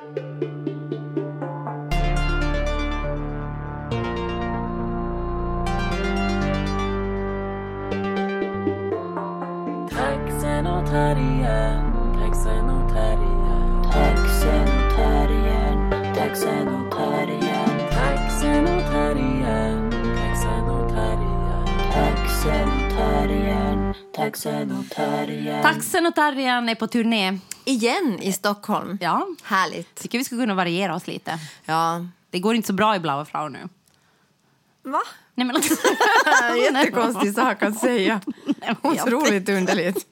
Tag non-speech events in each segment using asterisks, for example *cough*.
Taxen och terriern, taxen och terriern. Taxen och terriern, taxen och terriern, Taxen och terriern, taxen och terriern. taxen och terriern, taxen och terriern. Taxen och Terriern är på turné. Igen i Stockholm. Ja, Härligt. tycker vi skulle kunna variera oss lite. Ja. Det går inte så bra i Blaue Frau nu. Va? Nej, men *laughs* Jättekonstig sak att säga. *laughs* Otroligt underligt.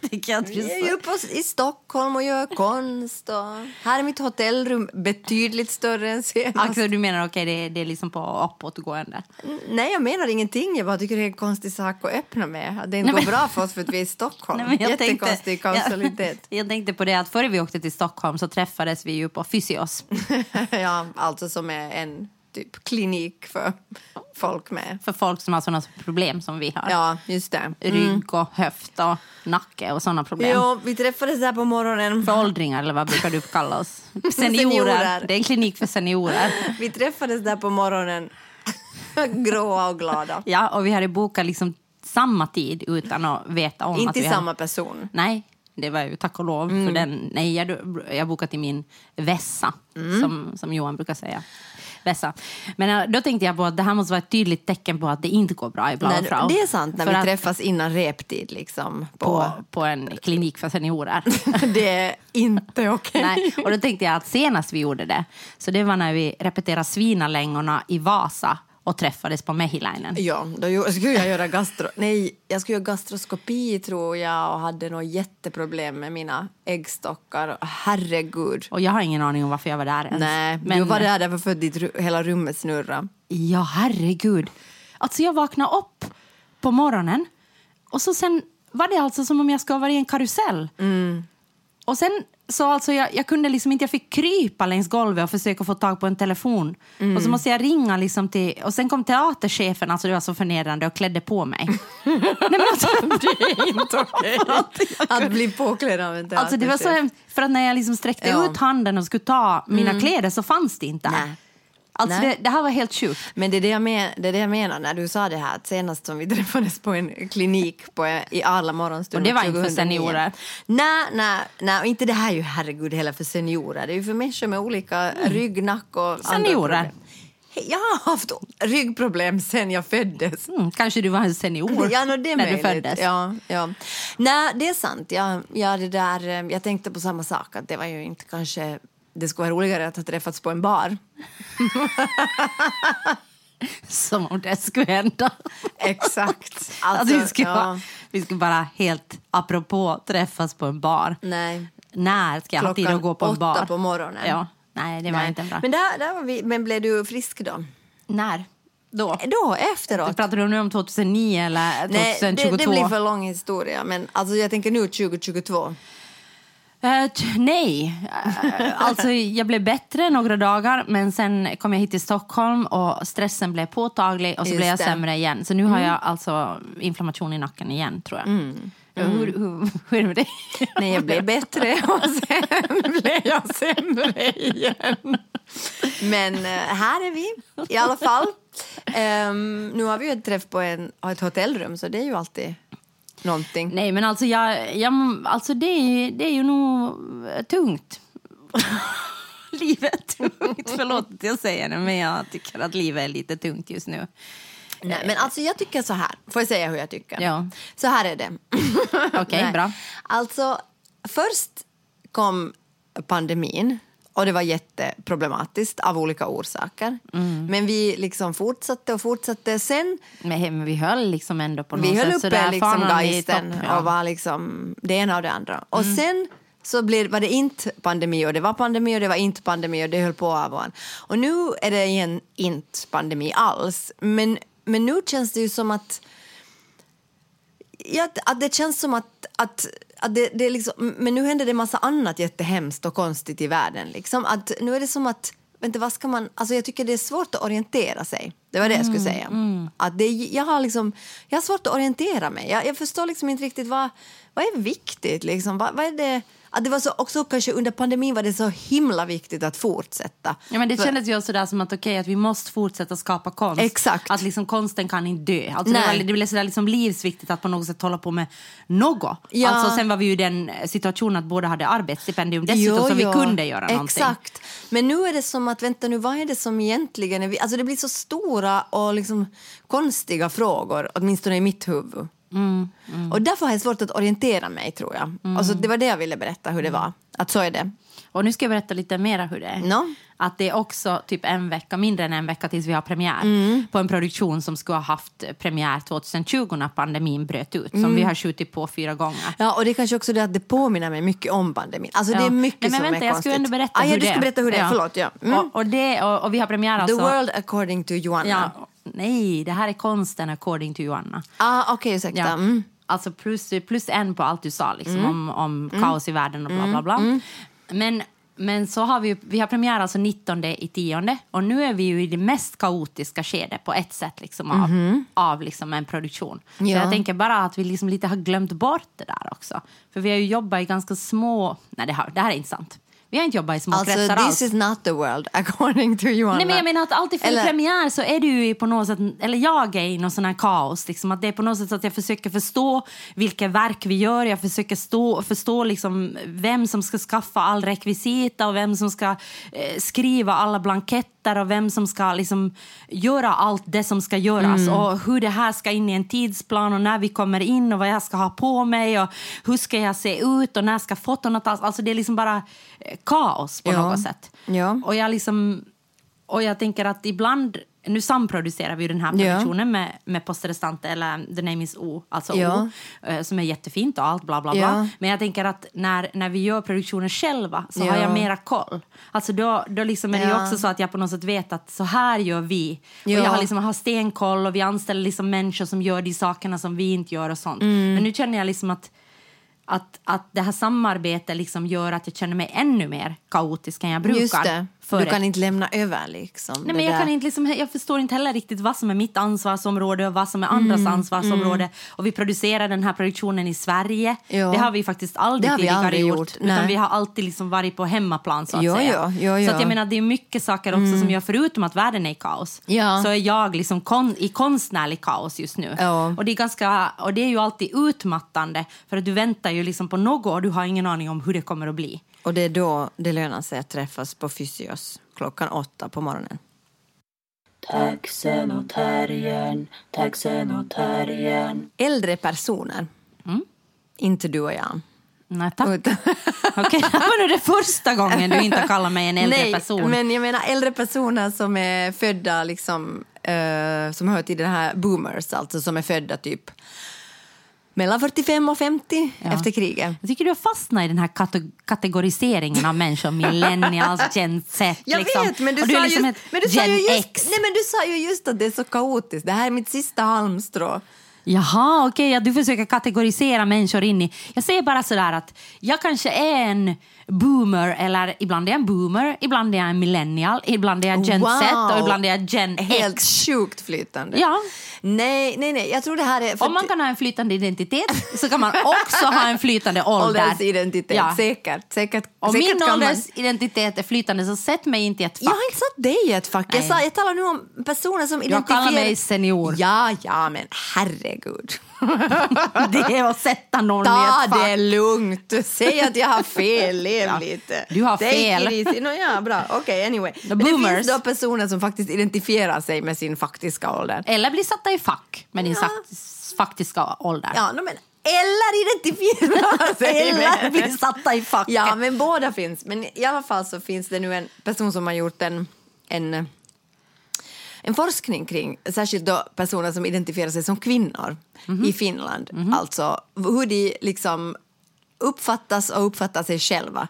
*laughs* vi är ju på, i Stockholm och gör konst. Och här är mitt hotellrum betydligt större än senast. Alltså, du menar okej, det, det är liksom på uppåtgående? Nej, jag menar ingenting. Jag bara tycker det är en konstig sak att öppna med. Det inte går men- bra för oss för att vi är i Stockholm. Nej, Jättekonstig kausalitet. Jag, *laughs* jag tänkte på det att före vi åkte till Stockholm så träffades vi ju på Fysios. *laughs* ja, alltså som är en typ klinik för folk med... För folk som har sådana problem som vi har. Ja, just det. Rygg och höft och nacke och sådana problem. Jo, vi träffades där på morgonen. För åldringar eller vad brukar du kalla oss? *laughs* Seniorer. Seniorer. Det är en klinik för seniorer. *laughs* Vi träffades där på morgonen. *laughs* Gråa och glada. Ja, och vi hade bokat liksom samma tid utan att veta om att Inte vi hade... samma person. Nej, det var ju tack och lov Mm. för den. Nej, jag, jag bokat i min vässa, Mm. som, som Johan brukar säga. Vässa. Men äh, då tänkte jag på att det här måste vara ett tydligt tecken på att det inte går bra i Blaue Nej, Frau. det är sant, när vi att- träffas innan reptid. Liksom, på... på, på en klinik för seniorer. *laughs* det är inte okej. Nej, och då tänkte jag att senast vi gjorde det, så det var när vi repeterade Svinalängorna i Vasa och träffades på Mehiläinen. Ja, då skulle jag göra gastro... Nej, jag skulle göra gastroskopi tror jag och hade nog jätteproblem med mina äggstockar. Herregud. Och jag har ingen aning om varför jag var där ens. Nej, Men, du var där därför för att ditt, hela rummet snurrade. Ja, herregud. Alltså jag vaknade upp på morgonen och så sen var det alltså som om jag skulle varit i en karusell. Och sen så alltså jag, jag kunde liksom inte, jag fick krypa längs golvet och försöka få tag på en telefon. Och så måste jag ringa liksom till, och sen kom teaterchefen, alltså det var så förnedrande och klädde på mig. *laughs* Nej, men alltså, Det är inte okej. *laughs* Att bli påklädd av en Alltså det var så teaterchef. hemskt, för att när jag liksom sträckte Ja. ut handen och skulle ta mina kläder så fanns det inte. Nej. Alltså det, det här var helt sjukt. Men det är det, jag men, det är det jag menar när du sa det här att senast som vi *laughs* träffades på en klinik på, i alla morgonstund Och det var inte för 2009. seniorer. Nej, nej, nej, och inte det här är ju herregud heller för seniorer. Det är ju för människor med olika rygg, nack och andra Seniorer. Hej, Jag har haft ryggproblem sen jag föddes. Mm, kanske du var en senior *laughs* Ja, no, det är när du möjligt. föddes. Ja, ja. Nej, det är sant. Jag, ja, det där, eh, jag tänkte på samma sak. Att det var ju inte kanske... Det skulle vara roligare att ha träffats på en bar. Som om det skulle hända. Exakt. *laughs* Alltså, vi, skulle ja. bara, vi skulle bara helt apropå träffas på en bar. Nej. När ska jag ha tid Klockan att gå på en åtta bar? på morgonen. Ja. Nej, det var Nej. inte bra. Men, där, där var vi, men blev du frisk då? När? Då? Då, efteråt? Pratar du nu om 2009 eller Nej, 2022? det, det blir för lång historia. Men alltså, jag tänker nu 2022. T- nej. Eh, alltså, jag blev bättre några dagar men sen kom jag hit till Stockholm och stressen blev påtaglig och så Just blev jag det. Mm. sämre igen. Så nu har jag alltså inflammation i nacken igen tror jag. Ja, Hur, hur, *laughs* hur är det med dig? Nej, jag blev bättre och sen blev jag sämre igen. Men eh, här är vi i alla fall. Ehm, nu har vi ju ett träff på en, ett hotellrum så det är ju alltid någonting. Nej, men alltså, jag, jag, alltså det, är, det är ju nog eh, tungt. *laughs* livet är tungt. Förlåt att jag säger det, men jag tycker att livet är lite tungt just nu. Nej, men alltså jag tycker så här. Får jag säga hur jag tycker? Ja. Så här är det. Okej, *laughs* Nej. bra. Alltså, först kom pandemin och det var jätteproblematiskt av olika orsaker. Mm. Men vi liksom fortsatte och fortsatte. Sen Men, vi höll liksom ändå på något vi höll sätt uppe sådär, liksom fanan i geisten ja. och var liksom det ena och det andra. Och Mm. sen så blev, var det inte pandemi och det var pandemi och det var inte pandemi och det höll på av och an. Och nu är det igen inte pandemi alls. Men, men nu känns det ju som att Ja, att- det känns som att, att, att det, det liksom, men nu händer det massa annat jättehemskt och konstigt i världen. Liksom. Att nu är det som att, vänta, vad ska man, alltså jag tycker det är svårt att orientera sig. Det var det jag skulle säga. Att det, jag, har liksom, jag har svårt att orientera mig. Jag, jag förstår liksom inte riktigt vad, vad är viktigt. Liksom. Vad, vad är det, att det var så också kanske under pandemin var det så himla viktigt att fortsätta. Ja, men det För- kändes ju sådär som att okej, att vi måste fortsätta skapa konst. Exakt. Att liksom konsten kan inte dö. Alltså det, Nej. var, det blev sådär liksom livsviktigt att på något sätt hålla på med något. Ja. Alltså, sen var vi ju i den situationen att båda hade arbetsstipendium dessutom så vi kunde göra någonting. Exakt. Men nu är det som att, vänta nu, vad är det som egentligen är vi, Alltså det blir så stora och liksom konstiga frågor, åtminstone i mitt huvud. Mm, Och därför har jag svårt att orientera mig tror jag. Alltså, det var det jag ville berätta hur det Mm. var. Att så är det. Och nu ska jag berätta lite mer hur det är. Nå? Att det är också typ en vecka, mindre än en vecka tills vi har premiär Mm. på en produktion som skulle ha haft premiär 2020 när pandemin bröt ut. Mm. Som vi har skjutit på fyra gånger. Ja, och det är kanske också det att det påminner mig mycket om pandemin. Alltså det Ja. är mycket Nej, men som vänta, är jag konstigt. skulle ändå berätta ah, ja, hur du det ska berätta hur det är. Förlåt, ja. Mm. Och, och, det, och, och vi har premiär The alltså... world according to Joanna. Ja, nej, det här är konsten according to Joanna. Ah, Okej, ursäkta. Ja. Mm. Alltså plus, plus en på allt du sa liksom, om, om kaos i världen och bla bla bla. Men, men så har vi, vi har premiär alltså 19 i tionde och nu är vi ju i det mest kaotiska skedet på ett sätt liksom, av, av liksom, en produktion. Så Ja. jag tänker bara att vi liksom lite har glömt bort det där också. För vi har ju jobbat i ganska små... Nej, det här, det här är inte sant. Vi har inte jobbat i små Alltså, kretsar this alls. is not the world *laughs* according to Joanna. Nej, men jag menar att alltid för Eller- premiär så är du ju på något sätt, eller jag är i någon sån här kaos, liksom, att det är på något sätt att jag försöker förstå vilka verk vi gör, jag försöker stå, förstå liksom vem som ska skaffa all rekvisita och vem som ska eh, skriva alla blanketter och vem som ska liksom göra allt det som ska göras Mm. och hur det här ska in i en tidsplan och när vi kommer in och vad jag ska ha på mig och hur ska jag se ut och när ska fotona tas, alltså det är liksom bara eh, kaos på Ja. något sätt. Ja. Och jag liksom... Och jag tänker att ibland... Nu samproducerar vi ju den här Ja. produktionen med, med Posterestante, eller The Name is O, alltså Ja. O, eh, som är jättefint och allt, bla bla bla. Ja. Men jag tänker att när, när vi gör produktionen själva så har Ja. jag mera koll. Alltså då, då liksom är det ju Ja. också så att jag på något sätt vet att så här gör vi. Ja. Och jag har, liksom, har stenkoll och vi anställer liksom människor som gör de sakerna som vi inte gör och sånt. Mm. Men nu känner jag liksom att att, att det här samarbetet liksom gör att jag känner mig ännu mer kaotisk än jag brukar. Du ett- kan inte lämna över liksom. Nej, men jag, där. kan inte liksom, jag förstår inte heller riktigt vad som är mitt ansvarsområde och vad som är andras Mm, ansvarsområde. Och vi producerar den här produktionen i Sverige. Ja. Det har vi faktiskt aldrig Det har vi aldrig gjort. gjort, utan nej. vi har alltid liksom varit på hemmaplan så att Ja, säga. ja, Så att jag menar, det är mycket saker också som jag, förutom att världen är i kaos, Ja. så är jag liksom kon, i konstnärlig kaos just nu. Och, det är ganska, och det är ju alltid utmattande för att du väntar ju liksom på något och du har ingen aning om hur det kommer att bli. Och det är då det lönar sig att träffas på Fysios klockan åtta på morgonen. Taxen och terriern, taxen och terriern. Äldre personer. Mm. Inte du och jag. Nej, tack. Utan- *laughs* Okej, det var nu det första gången du inte kallar mig en äldre Nej, person. men jag menar äldre personer som är födda liksom, eh, som hör till den här boomers, alltså som är födda typ mellan 45 och 50 Ja. efter kriget. Jag tycker du har fastnat i den här kate- kategoriseringen av människor, *laughs* millennials, gen Z. Jag liksom. vet, men du, är sa, liksom just, men, du sa ju just, X. nej, men du sa ju just att det är så kaotiskt. Det här är mitt sista halmstrå. Jaha, okej, ja, du försöker kategorisera människor in i... Jag säger bara sådär att jag kanske är en boomer, eller ibland är jag en boomer, ibland är jag en millennial, ibland är jag gen Wow. Z och ibland är jag gen Helt X. sjukt flytande. Ja. Nej, nej, nej. Jag tror det här är... Om man kan ha en flytande identitet så kan man också ha en flytande *laughs* ålder. Åldersidentitet, Ja. säkert. säkert, Om säkert min kan man- åldersidentitet är flytande så sätt mig inte i ett Jag fack. har inte satt dig i ett fack. Jag, sa, jag talar nu om personer som Jag identifierar... kallar mig senior. Ja, ja, men herregud. Det är att sätta någon i Ta ett fack. det lugnt. Säg att jag har fel. Lev *laughs* Ja, lite. du har fel. No, ja, bra. Okej, anyway. The Men det boomers. finns då personer som faktiskt identifierar sig med sin faktiska ålder. Eller bli satta i fack med din sagt- faktiska ålder. Ja, no, men, eller identifierar *laughs* sig Eller med... bli satta i fack. Ja, men båda finns. Men i alla fall så finns det nu en person som har gjort en, en, en forskning kring särskilt då personer som identifierar sig som kvinnor i Finland. Alltså hur de liksom uppfattas och uppfattar sig själva.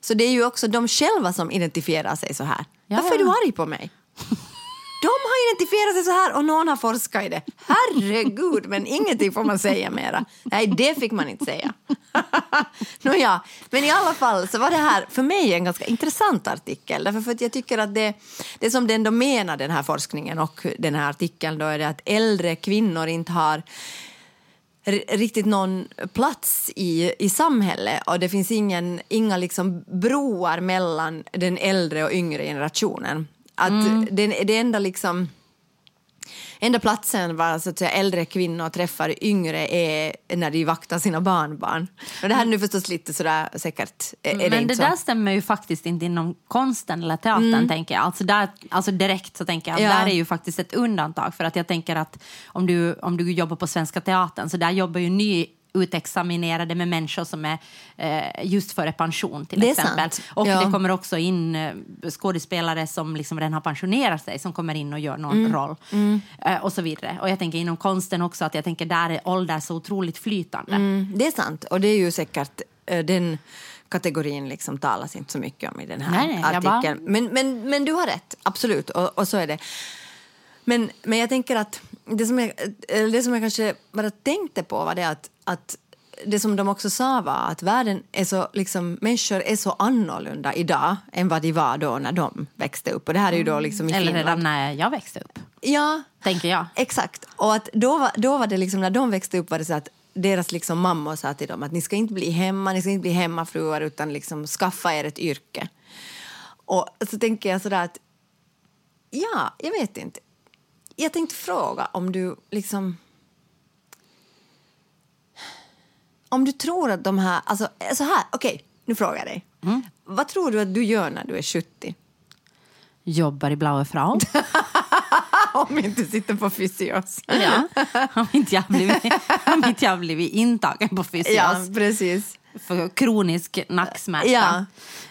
Så det är ju också de själva som identifierar sig så här. Ja, Varför är du arg på mig? De har identifierat sig så här och någon har forskat i det. Herregud, men ingenting får man säga mera. Nej, det fick man inte säga. *laughs* Nåja, men i alla fall så var det här för mig en ganska intressant artikel. Därför för att jag tycker att det, det som den då menar, den här forskningen och den här artikeln, då är det att äldre kvinnor inte har riktigt någon plats i, i samhället och det finns ingen, inga liksom broar mellan den äldre och yngre generationen. Att det, det enda liksom Enda platsen var så att säga, äldre kvinnor träffar yngre är när de vaktar sina barnbarn. Och det här är nu förstås lite sådär säkert. Är, det Men det så? där stämmer ju faktiskt inte inom konsten eller teatern. tänker jag. Alltså, där, alltså direkt så tänker jag Ja. där är ju faktiskt ett undantag. För att jag tänker att om du, om du jobbar på Svenska Teatern så där jobbar ju ny utexaminerade med människor som är eh, just före pension till Det exempel. Och Ja. det kommer också in eh, skådespelare som liksom redan har pensionerat sig som kommer in och gör någon Mm. roll. Eh, och så vidare. Och jag tänker inom konsten också att jag tänker där är ålder så otroligt flytande. Mm, det är sant. Och det är ju säkert eh, den kategorin liksom talas inte så mycket om i den här Nej, jag bara- artikeln. Men, men, men du har rätt, absolut. Och, och så är det. Men, men jag tänker att det som jag, det som jag kanske bara tänkte på var det att, att det som de också sa var att världen är så, liksom, människor är så annorlunda idag än vad de var då när de växte upp. Och det här är ju då liksom i Eller Finland. redan när jag växte upp, Ja, tänker jag. Exakt. Och att då, var, då var det liksom, när de växte upp var det så att deras liksom mammor sa till dem att ni ska inte bli hemma, ni ska inte bli hemmafruar utan liksom skaffa er ett yrke. Och så tänker jag sådär att ja, jag vet inte. Jag tänkte fråga om du liksom om du tror att de här, alltså så här, okej, nu frågar jag dig. Vad tror du att du gör när du är 70? Jobbar i Blaue Frau. *laughs* Om inte sitter på fysios. Ja, om inte jag blivit, om inte jag blivit intagen på fysios Ja, precis. För kronisk nacksmärta. Ja.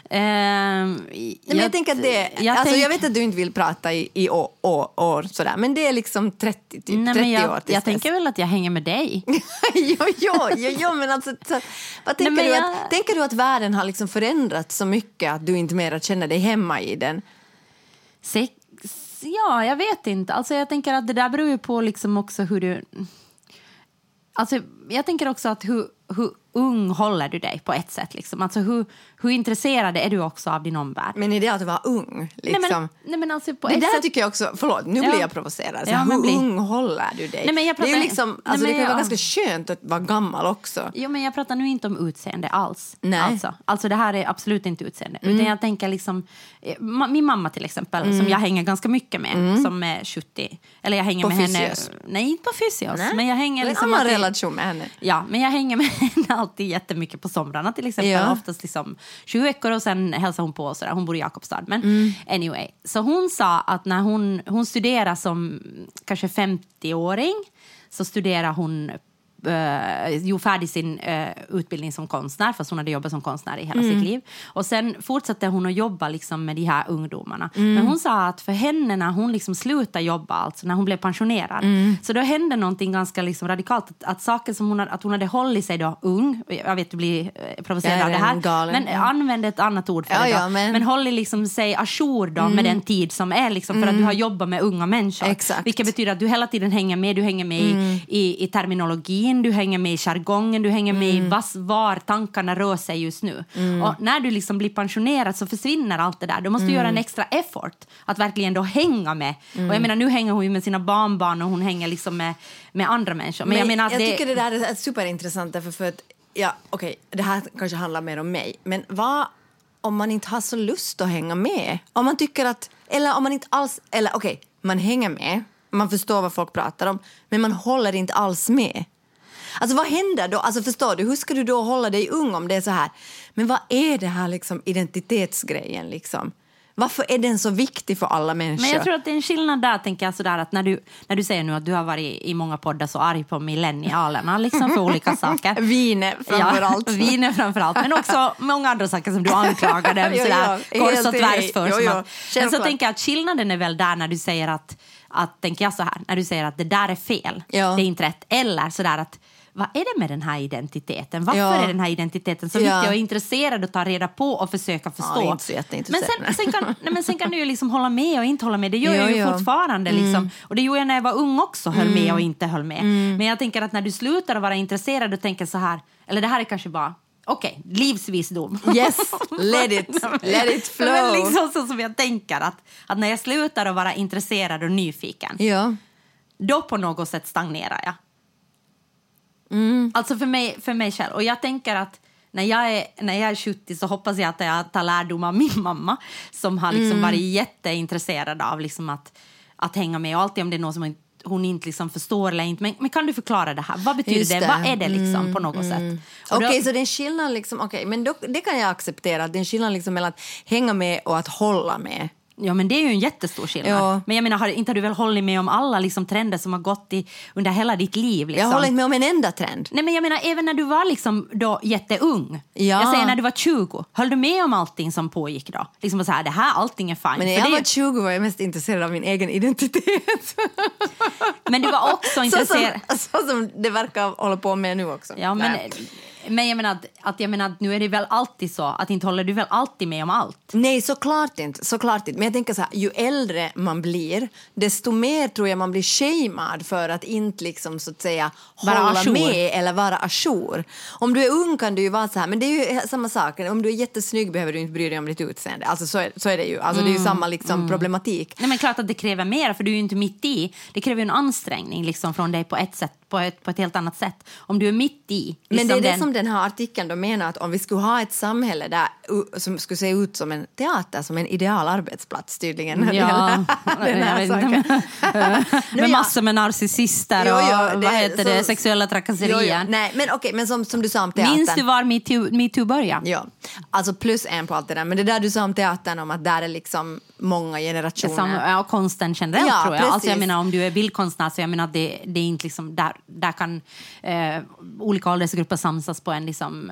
Ehm, Nej, men jag, tänker att det, jag alltså tänk- jag vet att du inte vill prata i, i år, år, år sådär, men det är liksom 30, typ, Nej, 30 men jag, år jag tänker väl att jag hänger med dig. *laughs* jo, jo, jo, jo, men alltså, så, vad tänker, men du jag- att, tänker du att världen har liksom förändrats så mycket att du inte mer känner dig hemma i den? Sex, ja, jag vet inte. Alltså, jag tänker att det där beror ju på liksom också hur du... Alltså, jag tänker också att hur, hur ung håller du dig på ett sätt? Liksom. Alltså, hur, hur intresserad är du också av din omvärld? Men är det att vara ung? Liksom? Nej, men, nej, men alltså, på det ett där sätt... tycker jag också, förlåt nu Ja. blir jag provocerad. Så Ja, hur bli. ung håller du dig? Nej, men jag det är pratar- liksom, Nej, alltså, det men kan ju vara jag- ganska skönt att vara gammal också. Jo, men jag pratar nu inte om utseende alls. Nej. Alltså, alltså det här är absolut inte utseende. Mm. Utan jag tänker liksom, eh, min mamma till exempel, som jag hänger ganska mycket med, som är 70. Eller jag hänger Mm. På med henne... fysios? Nej, inte på fysios. Nej. Men jag hänger Det är en liksom annan alltid- relation med henne. Ja, men jag hänger med *laughs* henne alltid jättemycket på somrarna till exempel. Ja. Oftast liksom 20 veckor och sen hälsar hon på och sådär. Hon bor i Jakobstad. Men Mm. anyway, så hon sa att när hon, hon studerar som kanske 50-åring så studerar hon Uh, jo, färdig sin eh, utbildning som konstnär, fast hon hade jobbat som konstnär i hela Mm. sitt liv. Och sen fortsatte hon att jobba liksom, med de här ungdomarna. Mm. Men hon sa att för henne när hon liksom slutade jobba, alltså när hon blev pensionerad, Mm. så då hände någonting ganska liksom radikalt. Att, att saker som hon, att hon hade hållit sig då ung, jag vet du blir eh, provocerad av det här, en galen, men ja. använd ett annat ord för Ja, det då. ja, men- men hållit liksom sig ajour då med den tid som är liksom för att du har jobbat med unga människor. Exakt. Vilket betyder att du hela tiden hänger med, du hänger med i, i, i terminologin, du hänger med i jargongen, du hänger med i vas, var tankarna rör sig just nu. Och när du liksom blir pensionerad så försvinner allt det där. Du måste göra en extra effort att verkligen då hänga med. Och jag menar nu hänger hon ju med sina barnbarn och hon hänger liksom med, med andra människor. Men, jag menar att jag det, tycker det där är superintressant därför för att, ja okej, det här kanske handlar mer om mig, men vad om man inte har så lust att hänga med? Om man tycker att, eller om man inte alls, eller okej, man hänger med, man förstår vad folk pratar om, men man håller inte alls med. Alltså vad händer då? Alltså förstår du, hur ska du då hålla dig ung om det är så här? Men vad är det här liksom identitetsgrejen liksom? Varför är den så viktig för alla människor? Men jag tror att det är en skillnad där, tänker jag, sådär att när du, när du säger nu att du har varit i många poddar så arg på millennialerna liksom för olika *laughs* saker. Viner framförallt. Ja, *laughs* viner framförallt, men också många andra saker som du anklagar dem *laughs* Jo, sådär jo, kors och tvärs för. Jo, jo, att- Men så tänker jag att skillnaden är väl där när du säger att, att tänker jag så här, när du säger att det där är fel, Ja. det är inte rätt, eller sådär att vad är det med den här identiteten? Varför Ja. är den här identiteten så Ja. viktig och intresserad att ta reda på och försöka förstå? jätteintresserad. Men sen, sen, kan, nej, men sen kan du ju liksom hålla med och inte hålla med. Det gör Jo, jag ju jo. Mm. fortfarande. Liksom. Och det gjorde jag när jag var ung också, höll med och inte höll med. Mm. Men jag tänker att när du slutar att vara intresserad och tänker så här, eller det här är kanske bara, okej, livsvisdom. Yes, let it, *laughs* let it flow. Men liksom så som jag tänker, att, att när jag slutar att vara intresserad och nyfiken, Ja. då på något sätt stagnerar jag. Alltså för mig, för mig själv. Och jag tänker att när jag, är, när jag är 70 så hoppas jag att jag tar lärdom av min mamma som har liksom varit jätteintresserad av liksom att, att hänga med. Och alltid om det är något som hon, inte liksom förstår eller inte. Men, men kan du förklara det här? Vad betyder Just det? det. Vad är det liksom på något sätt? Och Okej, då- så det är skillnad liksom, okej, men då, det kan jag acceptera. Det är en skillnad liksom mellan att hänga med och att hålla med. Ja, men det är ju en jättestor skillnad. Ja. Men jag menar, har, inte har du väl hållit med om alla liksom, trender som har gått i, under hela ditt liv? Liksom? Jag håller inte med om en enda trend. Nej, men jag menar, även när du var liksom då jätteung. Ja. Jag säger när du var 20. Höll du med om allting som pågick då? Liksom så här, det här, allting är fine. Men när jag det, var 20 var jag mest intresserad av min egen identitet. men du var också *laughs* så, intresserad... som, så som det verkar hålla på med nu också. Ja, men, Nej. Men jag menar, att, att jag menar att nu är det väl alltid så att inte håller du väl alltid med om allt? Nej, såklart inte, såklart inte. Men jag tänker så här, ju äldre man blir, desto mer tror jag man blir shamead för att inte liksom så att säga Vara hålla ajour. med eller vara ajour. Om du är ung kan du ju vara så här, men det är ju samma sak. Om du är jättesnygg behöver du inte bry dig om ditt utseende. Alltså så är, så är det ju. Alltså det är Mm, ju samma liksom problematik. Nej, men klart att det kräver mer, för du är ju inte mitt i. Det kräver ju en ansträngning liksom, från dig på ett, sätt, på, ett, på ett helt annat sätt. Om du är mitt i... Men liksom det är det den- som den här artikeln då menar att om vi skulle ha ett samhälle där, som skulle se ut som en teater, som en ideal arbetsplats tydligen. *laughs* det Ja, den här saken. *laughs* med massor med narcissister Jo, och jo, vad heter det, så- sexuella Jo, trakasserier. jo. Nej, men okej, men som, som du sa om teatern. Minns du var metoo metoo började? Ja, alltså plus en på allt det där. Men det där du sa om teatern om att där är liksom många generationer. Som, ja, konsten generellt Ja, tror jag. Alltså, jag precis. menar om du är bildkonstnär så jag menar det, det är inte liksom där, där kan eh, olika åldersgrupper samsas på en liksom,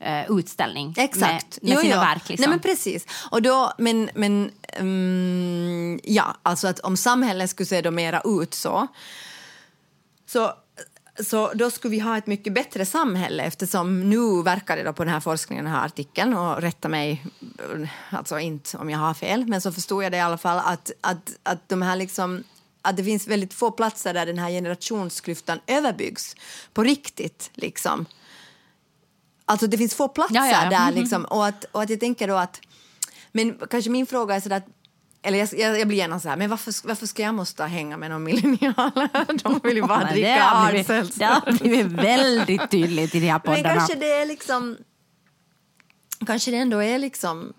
eh, utställning Exakt. med, med Jo, sina jo. verk. Liksom. Nej, men precis. Och då, men, men mm, ja, alltså att om samhället skulle se då mera ut så, så så då skulle vi ha ett mycket bättre samhälle eftersom nu verkar det då på den här forskningen, den här artikeln och rätta mig, alltså inte om jag har fel, men så förstod jag det i alla fall att, att, att de här liksom att det finns väldigt få platser där den här generationsklyftan överbyggs på riktigt. Liksom. Alltså det finns få platser Ja, ja, där Mhm. liksom, och, att, och att jag tänker då att men kanske min fråga är sådär att eller jag, jag, jag blir gärna så här, men varför, varför ska jag måste hänga med någon millennialer? *laughs* De vill ju bara Men dricka Arcells. det har blivit väldigt tydligt i de här Men poddarna. kanske det är liksom... Kanske det ändå är liksom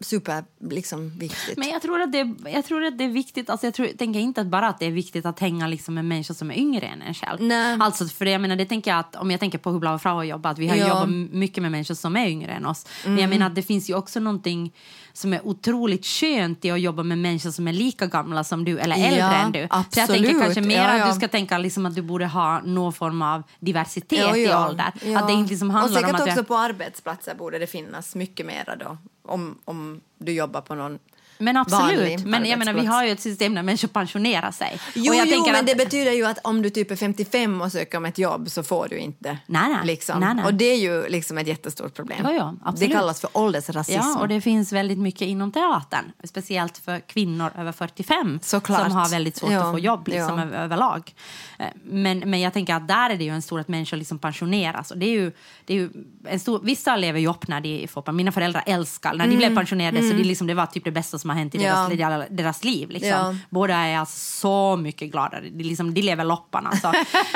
super liksom, viktigt. Men jag tror att det, jag tror att det är viktigt. Alltså jag, tror, tänker inte att bara att det är viktigt att hänga liksom med människor som är yngre än en själv. Nej. Alltså för det, jag menar, det tänker jag att om jag tänker på hur Blau Frau har jobbat. Vi har Ja. jobbat mycket med människor som är yngre än oss. Men jag menar att det finns ju också någonting som är otroligt skönt i att jobba med människor som är lika gamla som du eller äldre Ja, än du. Så jag tänker absolut. kanske mer Ja, att ja. du ska tänka liksom att du borde ha någon form av diversitet i ålder. Ja. Att det inte liksom handlar och säkert om att... också jag- på arbetsplatser borde det finnas mycket mera då. Om, om du jobbar på någon men absolut. Men jag menar, vi har ju ett system där människor pensionerar sig. Jo, jo men att, det betyder ju att om du typ är 55 och söker om ett jobb så får du inte. Nej, nej. Liksom. Nej, nej. Och det är ju liksom ett jättestort problem. Ja, ja, absolut. det kallas för åldersrasism. Ja, och det finns väldigt mycket inom teatern. Speciellt för kvinnor över 45 Såklart. som har väldigt svårt Ja, att få jobb liksom, ja. över, överlag. Eh, Men, men jag tänker att där är det ju en stor att människor liksom pensioneras. Och det är ju, det är ju en stor, vissa lever ju upp när de får. Mina föräldrar älskar när de blev pensionerade. Så det, är liksom, det var typ det bästa som har hänt i Mm. Ja. deras, deras liv. Liksom. Ja. Båda är alltså så mycket gladare. De, liksom, de lever loppan. Alltså.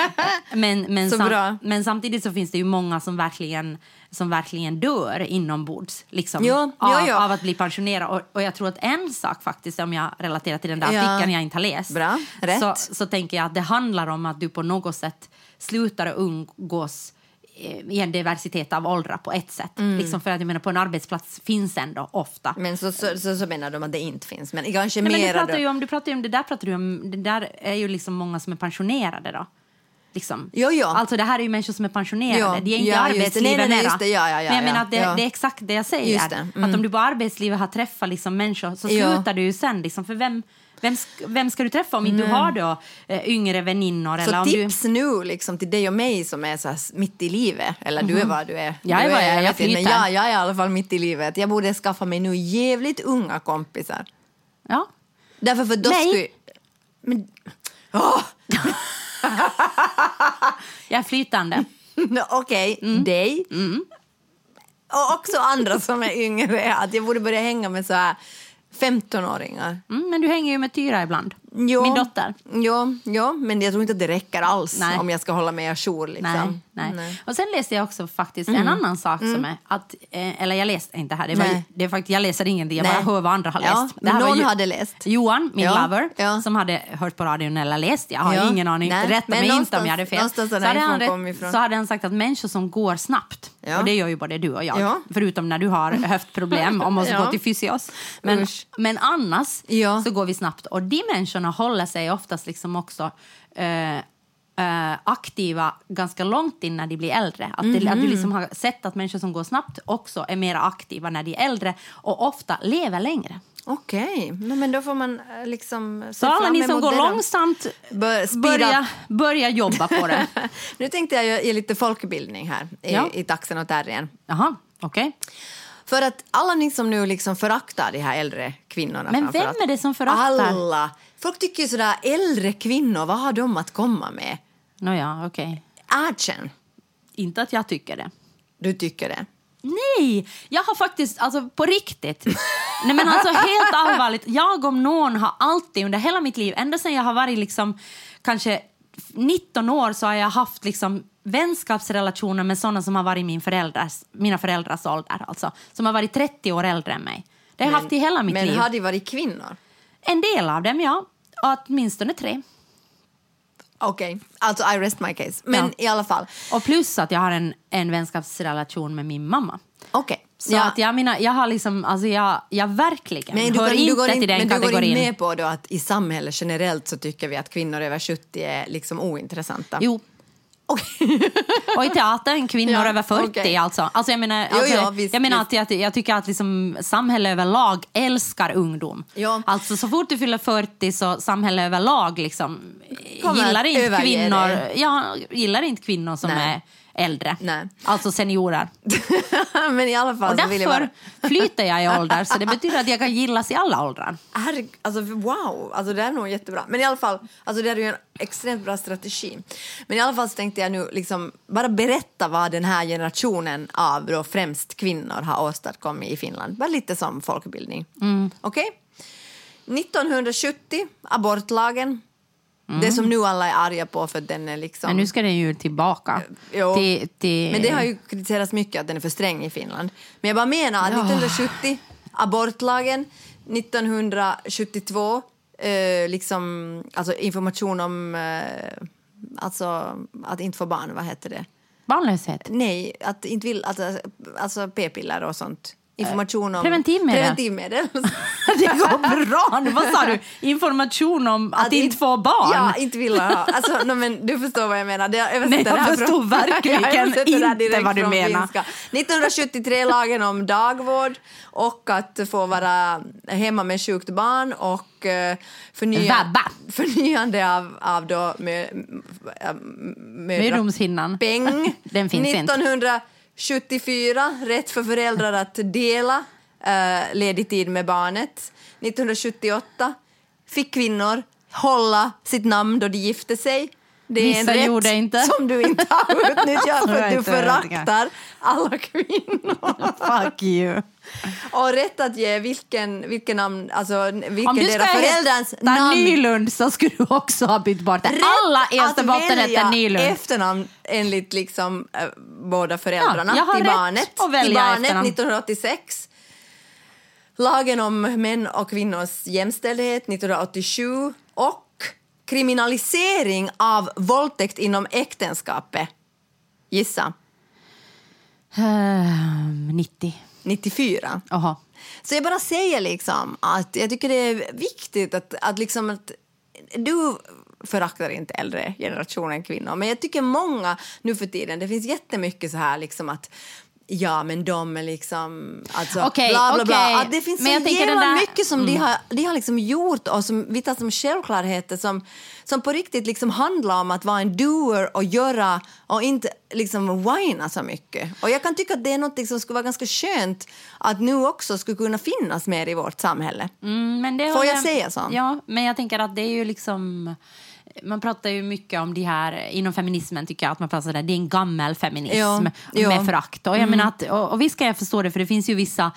*laughs* men, men, Så bra. men samtidigt så finns det ju många som verkligen, som verkligen dör inombords liksom, Ja, av, av att bli pensionerad. Och, och jag tror att en sak faktiskt, om jag relaterar till den där artikeln jag inte har läst, Bra, rätt. Så, så tänker jag att det handlar om att du på något sätt slutar umgås i en diversitet av åldrar på ett sätt. Mm. Liksom för att jag menar, på en arbetsplats finns ändå ofta. Men så, så, så, så menar de att det inte finns. Men kanske Nej, men du pratar då. ju om, du pratar ju om, det där pratar du om, det där är ju liksom många som är pensionerade då. Liksom. Jo, jo. Alltså det här är ju människor som är pensionerade, Jo, de är inte ja, arbetslivet Nej, nej, nej, mera. det. Ja, ja, ja, Men jag ja, menar att det, det är exakt det jag säger. Det, mm. Att om du på arbetslivet har träffat liksom människor så slutar du ju sen. Liksom, för vem, vem, vem ska du träffa om inte du har då eh, yngre väninnor? eller Så om du... tips nu liksom, till dig och mig som är så mitt i livet. Eller du är vad du är. Jag är du vad jag är, jag Men flyter. jag, jag är i alla fall mitt i livet. Jag borde skaffa mig nu jävligt unga kompisar. Ja. Därför för då Mig? skulle... Men... Åh! *laughs* *laughs* Jag är flytande. Okej, Mm. dig. Och också andra som är yngre. Att jag borde börja hänga med så här 15-åringar. Mm, men du hänger ju med Tyra ibland. Jo. min dotter. Ja, ja, men jag tror inte att det räcker alls Nej. om jag ska hålla mig ajour. Liksom. Nej, nej. Och sen läste jag också faktiskt en annan sak som är att, eh, eller jag läste inte här, det var, det faktiskt, jag läser ingenting, jag bara hör vad andra har Ja, läst. men var någon ju- hade läst. Johan, min Ja, lover, ja. som hade hört på radion eller läst, jag har Ja, ingen aning, nej, rätta men mig inte om jag hade fel. Så hade, han ifrån. så hade han sagt att människor som går snabbt, Ja. och det gör ju både du och jag, Ja. förutom när du har *laughs* höftproblem och måste Ja. gå till fysios. Men, Usch. men annars Ja. så går vi snabbt. Och de människorna håller sig oftast liksom också eh, eh, aktiva ganska långt in när de blir äldre. Att, det, att du liksom har sett att människor som går snabbt också är mer aktiva när de är äldre och ofta lever längre. Okej, no, men då får man eh, liksom se Så alla ni som går det långsamt, Bör- börja, börja jobba på det. *laughs* Nu tänkte jag ge- lite folkbildning här i, Ja. i taxen och terriern. Jaha, okej. För att alla ni som nu liksom föraktar de här äldre kvinnorna Men vem är det som föraktar? Alla! Folk tycker ju sådär, äldre kvinnor, vad har de att komma med? Nåja, okej. Erkänn, Inte att jag tycker det. du tycker det. Nej, jag har faktiskt, alltså på riktigt. Nej men alltså helt allvarligt, jag om någon har alltid under hela mitt liv, ända sedan jag har varit liksom kanske 19 år så har jag haft liksom vänskapsrelationer med sådana som har varit min föräldrars, mina föräldrars ålder, alltså. Som har varit 30 år äldre än mig. Det har jag haft i hela mitt Men liv. har de varit kvinnor? En del av dem, ja. Åtminstone tre. Okej, alltså I rest my case. Men Ja. i alla fall. Och plus att jag har en, en vänskapsrelation med min mamma. Okej. Så att jag menar, jag har liksom, alltså jag, jag verkligen Men du, hör går, inte du, går in, till den men du går kategorin. in med på då att i samhället generellt så tycker vi att kvinnor över 70 är liksom ointressanta? Jo. Och i teatern kvinnor Ja, över 40 okej. alltså. alltså, jag menar, Jo, alltså ja, visst, jag, menar att jag, jag tycker att liksom, samhället överlag älskar ungdom. Ja. Alltså så fort du fyller 40 så samhället överlag liksom, Kommer gillar inte kvinnor, ja, gillar inte kvinnor som Nej. är äldre. Nej. Alltså seniorer. *laughs* men i alla fall Och så vill jag bara... därför flyter jag i ålder så det betyder att jag kan gillas i alla åldrar. Herre, alltså wow, alltså det är nog jättebra. Men i alla fall, alltså det är ju en extremt bra strategi. Men i alla fall tänkte jag nu liksom bara berätta vad den här generationen av då främst kvinnor har åstadkommit i Finland. Bara lite som folkbildning. Okej? 1970, abortlagen. Det som nu alla är arga på för den är liksom... Men nu ska den ju tillbaka. Jo. Till, till... Men det har ju kritiserats mycket att den är för sträng i Finland. Men jag bara menar att Ja. 1970, abortlagen, 1972, eh, liksom, alltså information om eh, alltså, att inte få barn, vad heter det? Barnlöshet. Nej, att inte vill, alltså, alltså p-piller och sånt. Information om preventivmedel. preventivmedel. *laughs* Det går bra. Nu, vad sa du? Information om att, inte få barn? Ja, inte vill ha. Alltså, no, men du förstår vad jag menar. Jag översätter Nej, jag förstår verkligen *laughs* Jag inte vad du från menar. finska. 1973 lagen om dagvård och att få vara hemma med sjukt barn och eh, förnya, förnyande av, av då mö, äh, mödra- Mödomshinnan. Peng. *laughs* Den finns inte. 1974, rätt för föräldrar att dela eh, ledig tid med barnet. 1978 fick kvinnor hålla sitt namn då de gifte sig. Det är Vissa en rätt inte. som du inte har *laughs* utnyttjat för att du föraktar alla kvinnor. *laughs* Fuck you. Och rätt att ge vilken, vilken namn, alltså vilken deras ska föräldrars namn Nylund så skulle du också ha bytt bort det. Rätt Alla välja heter Nylund. efternamn enligt liksom, eh, båda föräldrarna Ja, jag har till rätt barnet. att välja till barnet efternamn. 1986. Lagen om män och kvinnors jämställdhet 1987 och kriminalisering av våldtäkt inom äktenskapet. Gissa. Ehm, 90. 94. Jaha. Så jag bara säger liksom att jag tycker det är viktigt att, att, liksom att du föraktar inte äldre generationen kvinnor, men jag tycker många nu för tiden, det finns jättemycket så här liksom att Ja, men de är liksom... Alltså, Okej, bla, bla, bla. okej. Att det finns Men så jag jävla där- Mm. mycket som de, har, de har liksom gjort och som vi tar som självklarheter som, som på riktigt liksom handlar om att vara en doer och göra och inte liksom whina så mycket. Och jag kan tycka att det är något som skulle vara ganska skönt att nu också skulle kunna finnas mer i vårt samhälle. Mm, Får håller jag säga så? Ja, men jag tänker att det är ju liksom... Man pratar ju mycket om de här, inom feminismen tycker jag att man pratar sådär, det är en gammal feminism Ja, ja. med förakt. Och jag menar att, och, och visst kan jag förstå det för det finns ju vissa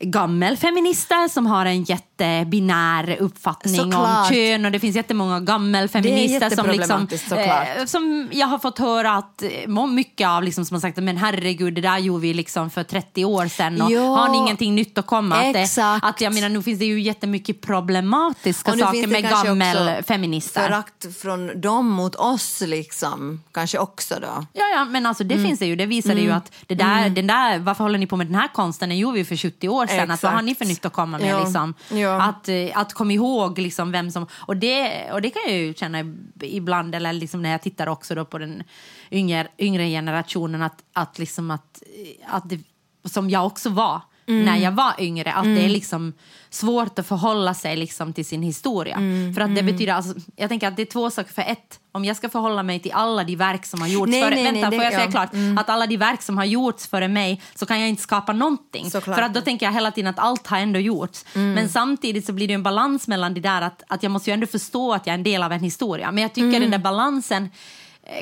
gammelfeminister som har en jättebinär uppfattning om Såklart. kön och det finns jättemånga gammelfeminister som, liksom, eh, som jag har fått höra att eh, mycket av liksom, som har sagt men herregud det där gjorde vi liksom för 30 år sedan och Ja. har ni ingenting nytt att komma? Att, Exakt. att jag menar nu finns det ju jättemycket problematiska saker med gammelfeminister. Förakt från dem mot oss, liksom. Kanske också då. Ja, ja, men alltså Mm. det finns det ju. Det visar det ju att det där, den där, varför håller ni på med den här konsten? Den gjorde vi för 70 år sedan. Att, vad har ni för nytt att komma med? Ja. Liksom? Ja. Att, eh, att komma ihåg liksom vem som... Och det, och det kan jag ju känna ibland, eller liksom när jag tittar också då på den yngre, yngre generationen, att, att, liksom att, att det, som jag också var Mm. när jag var yngre, att det är liksom svårt att förhålla sig liksom till sin historia. Mm. För att det betyder, alltså, jag tänker att det är två saker. För ett, om jag ska förhålla mig till alla de verk som har gjorts Nej, före, nej, vänta, nej, får jag säga ja. klart? Att alla de verk som har gjorts före mig så kan jag inte skapa någonting. Såklart. För att då tänker jag hela tiden att allt har ändå gjorts. Mm. Men samtidigt så blir det en balans mellan det där att, att jag måste ju ändå förstå att jag är en del av en historia. Men jag tycker Mm. den där balansen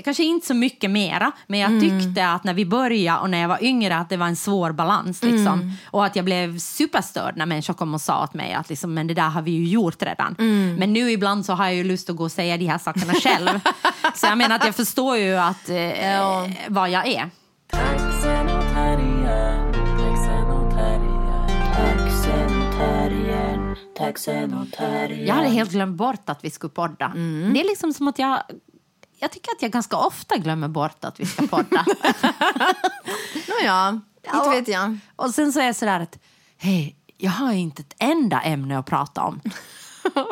Kanske inte så mycket mera, men jag Mm. tyckte att när vi började och när jag var yngre att det var en svår balans. Liksom. Mm. Och att jag blev superstörd när människor kom och sa åt mig att liksom, men det där har vi ju gjort redan. Mm. Men nu ibland så har jag ju lust att gå och säga de här sakerna själv. *laughs* så jag menar att jag förstår ju att, eh, Ja. vad jag är. Jag hade helt glömt bort att vi skulle podda. Mm. Det är liksom som att jag... Jag tycker att jag ganska ofta glömmer bort att vi ska podda. *laughs* Nåja, inte vet jag. Och sen så är jag sådär att, hej, jag har inte ett enda ämne att prata om. *laughs*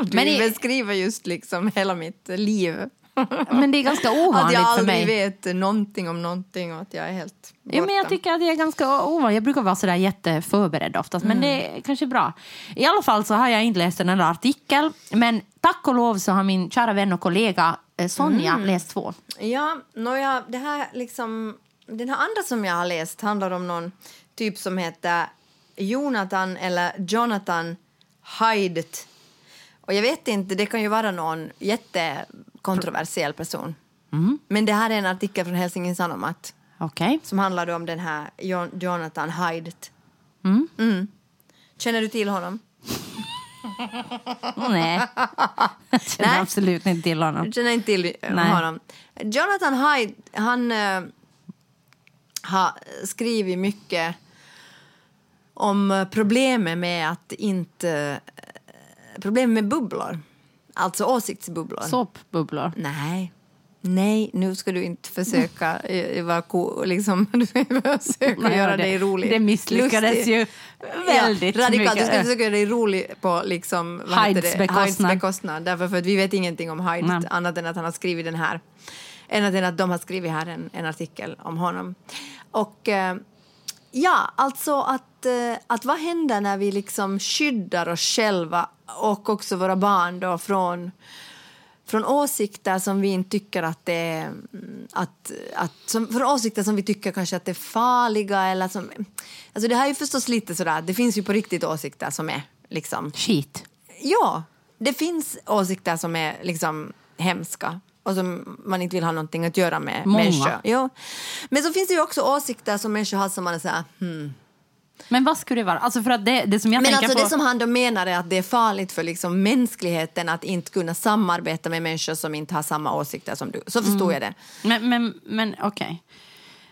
Du Men i- beskriver just liksom hela mitt liv. *laughs* Men det är ganska Att ovanligt jag för aldrig mig. vet någonting om någonting och att jag är helt borta. Ja, men jag tycker att jag är ganska ovanlig. Jag brukar vara sådär jätteförberedd oftast, men det är kanske bra. I alla fall så har jag inte läst en enda artikel, men tack och lov så har min kära vän och kollega eh, Sonja läst två. Ja, nåja, det här liksom... Den här andra som jag har läst handlar om någon typ som heter Jonathan eller Jonathan Haidt. Och jag vet inte, det kan ju vara någon jättekontroversiell person. Men det här är en artikel från Helsingin Sanomat Okej. som handlar om den här Jon- Jonathan Haidt. Mm. Mm. Känner du till honom? *laughs* Nej. Jag känner Nej. absolut inte till honom. Du känner inte till eh, Nej. honom? Jonathan Hyde, han eh, har skrivit mycket om eh, problemet med att inte... Uh, problemet med bubblor. Alltså åsiktsbubblor. Såpbubblor. Nej. Nej, nu ska du inte försöka eh, vara liksom, *laughs* du ska försöka Nej, göra det- dig rolig. det misslyckades Lustig. ju väldigt ja, radikalt. mycket. Du ska försöka göra dig rolig på liksom, det? bekostnad. Bekostnad. Därför för att vi vet ingenting om Hyde Nej. annat än att han har skrivit den här. Annat än att de har skrivit här en, en artikel om honom. Och eh, ja, alltså att, eh, att vad händer när vi liksom skyddar oss själva och också våra barn då från från åsikter som vi inte tycker att det är... mm, Att, att, som, från åsikter som vi tycker kanske att det är farliga eller som... Alltså det här är ju förstås lite sådär, det finns ju på riktigt åsikter som är liksom... Skit. Ja, det finns åsikter som är liksom hemska och som man inte vill ha någonting att göra med Många. människor. Ja. Men så finns det ju också åsikter som människor har som man är såhär, hmm. Men vad skulle det vara? Alltså för att det, det som jag Men tänker alltså på... det som han då menar är att det är farligt för liksom mänskligheten att inte kunna samarbeta med människor som inte har samma åsikter som du. Så förstår jag det. Men, men, men okej.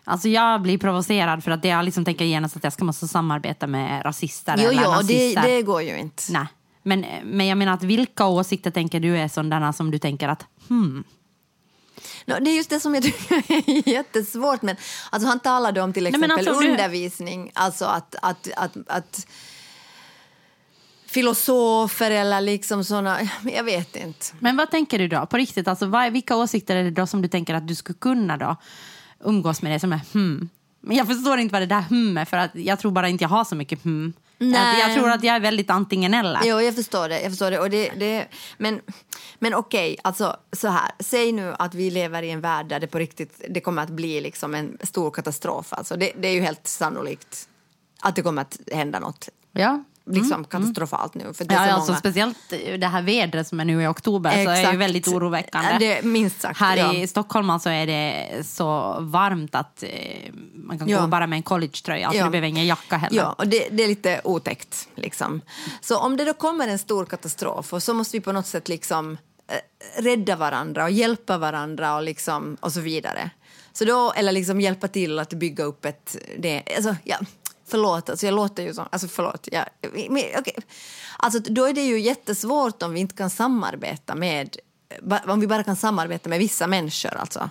Alltså jag blir provocerad för att jag liksom tänker genast att jag ska måste samarbeta med rasister Jo, eller jo, det, nazister. det går ju inte. Nej. Men, men jag menar att vilka åsikter tänker du är sådana som du tänker att hmm, No, det är just det som jag tycker är *laughs* jättesvårt. Men, alltså, han talade om till Nej, exempel alltså, du- undervisning, alltså att, att, att, att filosofer eller liksom såna, *laughs* jag vet inte. Men vad tänker du då? På riktigt, alltså, vad, vilka åsikter är det då som du tänker att du skulle kunna då umgås med det som är hmm? Men jag förstår inte vad det där hmm är, för att jag tror bara inte jag har så mycket hmm. Nej. Jag tror att jag är väldigt antingen eller. Jo, jag förstår det. Jag förstår det. Och det, det men men okej, alltså så här. Säg nu att vi lever i en värld där det på riktigt det kommer att bli liksom en stor katastrof. Alltså det, det är ju helt sannolikt att det kommer att hända något. Ja. Liksom katastrofalt nu. För det är Ja, så alltså, många... speciellt det här vädret som är nu i oktober så är ju Exakt. väldigt oroväckande. Det minst sagt, Här ja. i Stockholm alltså är det så varmt att eh, man kan Ja. gå bara med en collegetröja. Alltså, Ja. Du behöver ingen jacka heller. Ja, och det, det är lite otäckt. Liksom. Så om det då kommer en stor katastrof och så måste vi på något sätt liksom eh, rädda varandra och hjälpa varandra och, liksom, och så vidare. Så då, eller liksom hjälpa till att bygga upp ett... Det, alltså, ja, förlåt, alltså jag låter ju som... Alltså förlåt. Ja, men, okay. alltså, då är det ju jättesvårt om vi inte kan samarbeta med... Om vi bara kan samarbeta med vissa människor alltså.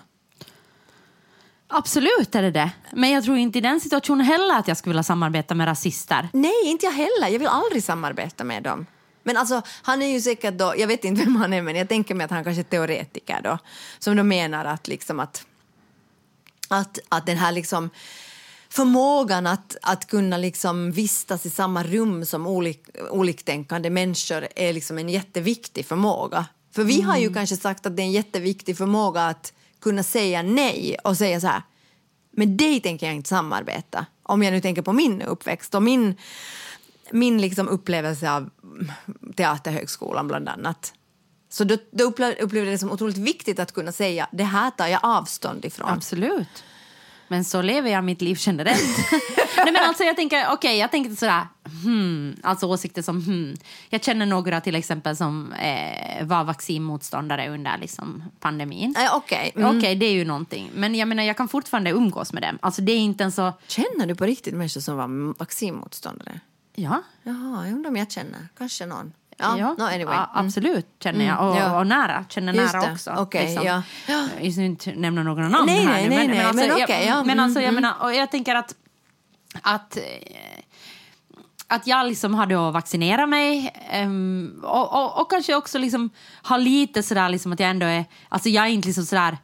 Absolut är det det. Men jag tror inte i den situationen heller att jag skulle vilja samarbeta med rasister. Nej, inte jag heller. Jag vill aldrig samarbeta med dem. Men alltså, han är ju säkert då, jag vet inte vem han är, men jag tänker mig att han kanske är teoretiker då, som då menar att liksom att, att, att den här liksom förmågan att, att kunna liksom vistas i samma rum som olik, oliktänkande människor är liksom en jätteviktig förmåga. För vi har ju kanske sagt att det är en jätteviktig förmåga att kunna säga nej och säga så här, med dig tänker jag inte samarbeta. Om jag nu tänker på min uppväxt och min, min liksom upplevelse av Teaterhögskolan bland annat. Så då, då upplevde upplevde jag det som otroligt viktigt att kunna säga det här tar jag avstånd ifrån. Absolut. Men så lever jag mitt liv generellt. *laughs* Nej, men alltså, jag tänker, okej, jag tänker sådär, hmm, alltså åsikter som hmm. Jag känner några till exempel som eh, var vaccinmotståndare under liksom, pandemin. Eh, Okej. Okej, Mm. det är ju någonting. Men jag menar, jag kan fortfarande umgås med dem. Alltså det är inte en så... Känner du på riktigt människor som var vaccinmotståndare? Ja, Jaha, jag undrar om jag känner. Kanske någon. Ja, no, anyway. ja, Mm. absolut känner jag. Och, ja. och nära, känner Just nära det. också. Okej, ja. Jag ska inte nämna några namn Nej, här nej, nu. nej, nej, alltså, men jag, okej, ja. men alltså, jag Mm, menar, och jag tänker att, att eh, att jag liksom har då vaccinerat mig ehm, och, och, och kanske också liksom har lite sådär liksom att jag ändå är, alltså jag är inte liksom sådär